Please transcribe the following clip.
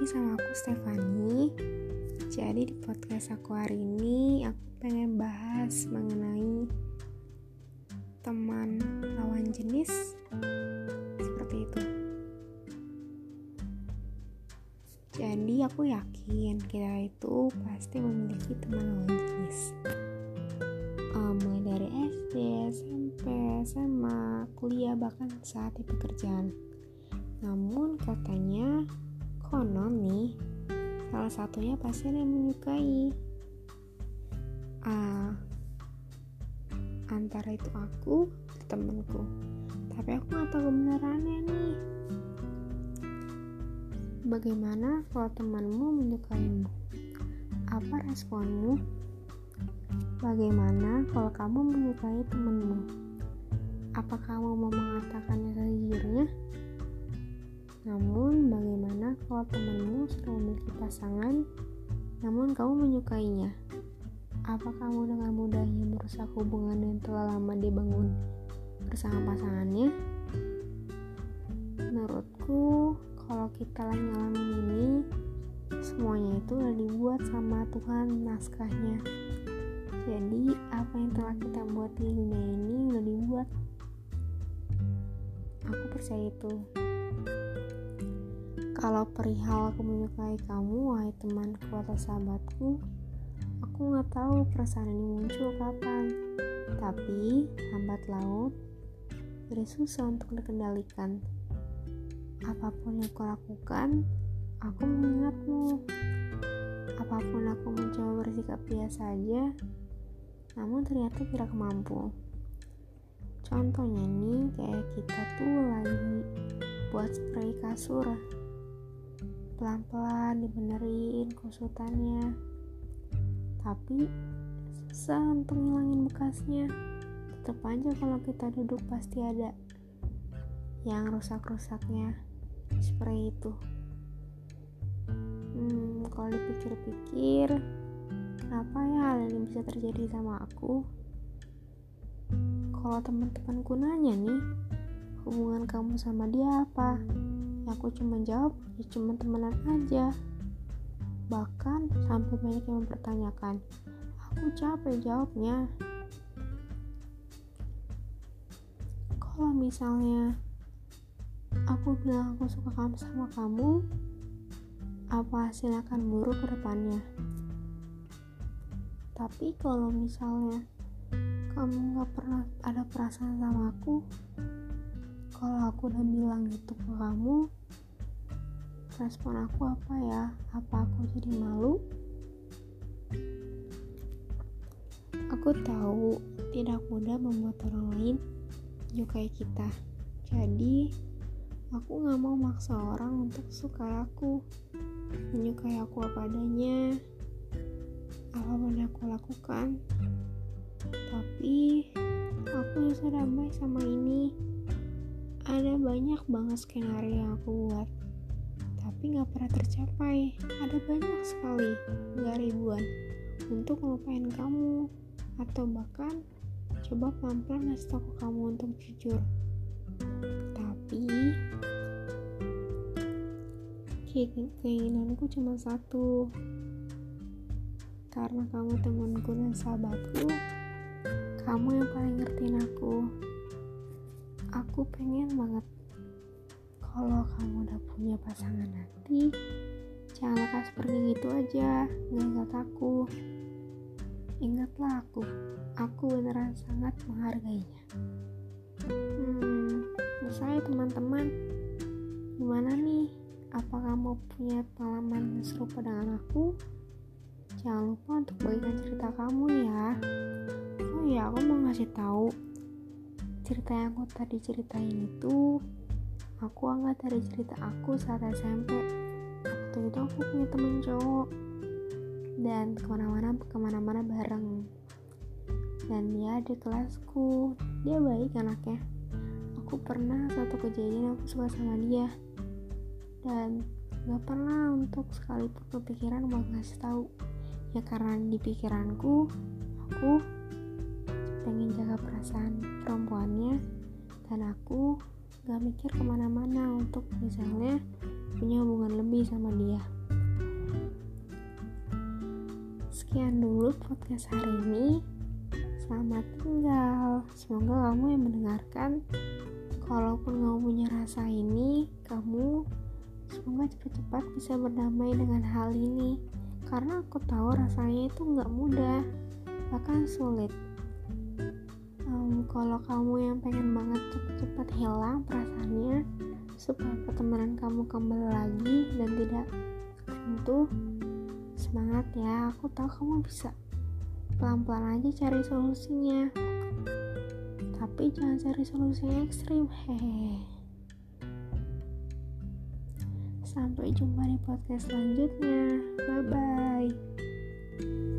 lagi sama aku Stefani. Jadi di podcast aku hari ini aku pengen bahas mengenai teman lawan jenis seperti itu. Jadi aku yakin kita itu pasti memiliki teman lawan jenis. Um, mulai dari SD, SMP, SMA, kuliah bahkan saat di pekerjaan. Namun katanya konon nih salah satunya pasti ada yang menyukai. Uh, antara itu aku temenku. Tapi aku nggak tahu kebenarannya nih. Bagaimana kalau temanmu menyukaimu? Apa responmu? Bagaimana kalau kamu menyukai temanmu? Apa kamu mau mengatakannya sejujurnya? Kalau temanmu sudah memiliki pasangan, namun kamu menyukainya? Apa kamu dengan mudahnya merusak hubungan yang telah lama dibangun bersama pasangannya? Menurutku, kalau kita lagi ngalamin ini, semuanya itu udah dibuat sama Tuhan naskahnya. Jadi, apa yang telah kita buat di dunia ini udah dibuat. Aku percaya itu. Kalau perihal aku menyukai kamu, wahai temanku atau sahabatku, aku nggak tahu perasaan ini muncul kapan. Tapi, lambat laut, jadi susah untuk dikendalikan. Apa pun yang kau lakukan, aku mengingatmu. Apa pun aku mencoba bersikap biasa aja, namun ternyata tidak mampu. Contohnya nih, kayak kita tuh lagi buat spray kasur pelan-pelan dibenerin kusutannya. Tapi susah untuk ngilangin bekasnya. Tetap aja kalau kita duduk pasti ada yang rusak-rusaknya. Spray itu. Hmm, kalau dipikir-pikir kenapa ya hal ini bisa terjadi sama aku? Kalau teman-temanku nanya nih hubungan kamu sama dia apa aku cuma jawab ya cuma temenan aja. Bahkan sampai banyak yang mempertanyakan aku capek jawabnya. Kalau misalnya aku bilang aku suka kamu sama kamu apa hasil akan buruk ke depannya? Tapi kalau misalnya kamu gak pernah ada perasaan sama aku kalau aku udah bilang gitu ke kamu respon aku apa ya? Apa aku jadi malu? Aku tahu tidak mudah membuat orang lain menyukai kita. Jadi aku gak mau maksa orang untuk suka aku menyukai aku apa adanya apa pun aku lakukan. Tapi aku sudah baik sama ini ada banyak banget skenario yang aku buat tapi nggak pernah tercapai. Ada banyak sekali nggak ribuan untuk melupain kamu atau bahkan coba pelan-pelan ngasih tahu kamu untuk jujur. Tapi keinginanku cuma satu. Karena kamu temanku dan sahabatku kamu yang paling ngertiin aku aku pengen banget kalau kamu udah punya pasangan nanti jangan lekas pergi gitu aja. Nggak ingat aku. Ingatlah aku. Aku beneran sangat menghargainya. Hmm saya teman-teman gimana nih? Apa kamu punya pengalaman serupa dengan aku? Jangan lupa untuk bagikan cerita kamu ya. Oh ya aku mau ngasih tahu cerita yang aku tadi ceritain itu aku angkat dari cerita aku saat SMP waktu itu aku punya temen cowok. Dan ke mana-mana ke mana-mana bareng. Dan dia di kelasku. Dia baik anaknya. Aku pernah satu kejadian aku suka sama dia. Dan gak pernah untuk sekalipun kepikiran buat ngasih tahu. Ya karena di pikiranku aku pengen jaga perasaan perempuannya dan aku gak mikir ke mana-mana untuk misalnya punya hubungan lebih sama dia. Sekian dulu podcast hari ini. Selamat tinggal. Semoga kamu yang mendengarkan. Kalaupun kamu punya rasa ini kamu semoga cepat-cepat bisa berdamai dengan hal ini. Karena aku tahu rasanya itu nggak mudah bahkan sulit um, kalau kamu yang pengen banget cepet-cepet hilang perasaannya supaya pertemanan kamu kembali lagi dan tidak tentu semangat ya. Aku tahu kamu bisa pelan-pelan aja cari solusinya. Tapi jangan cari solusi ekstrim hehehe. Sampai jumpa di podcast selanjutnya. Bye bye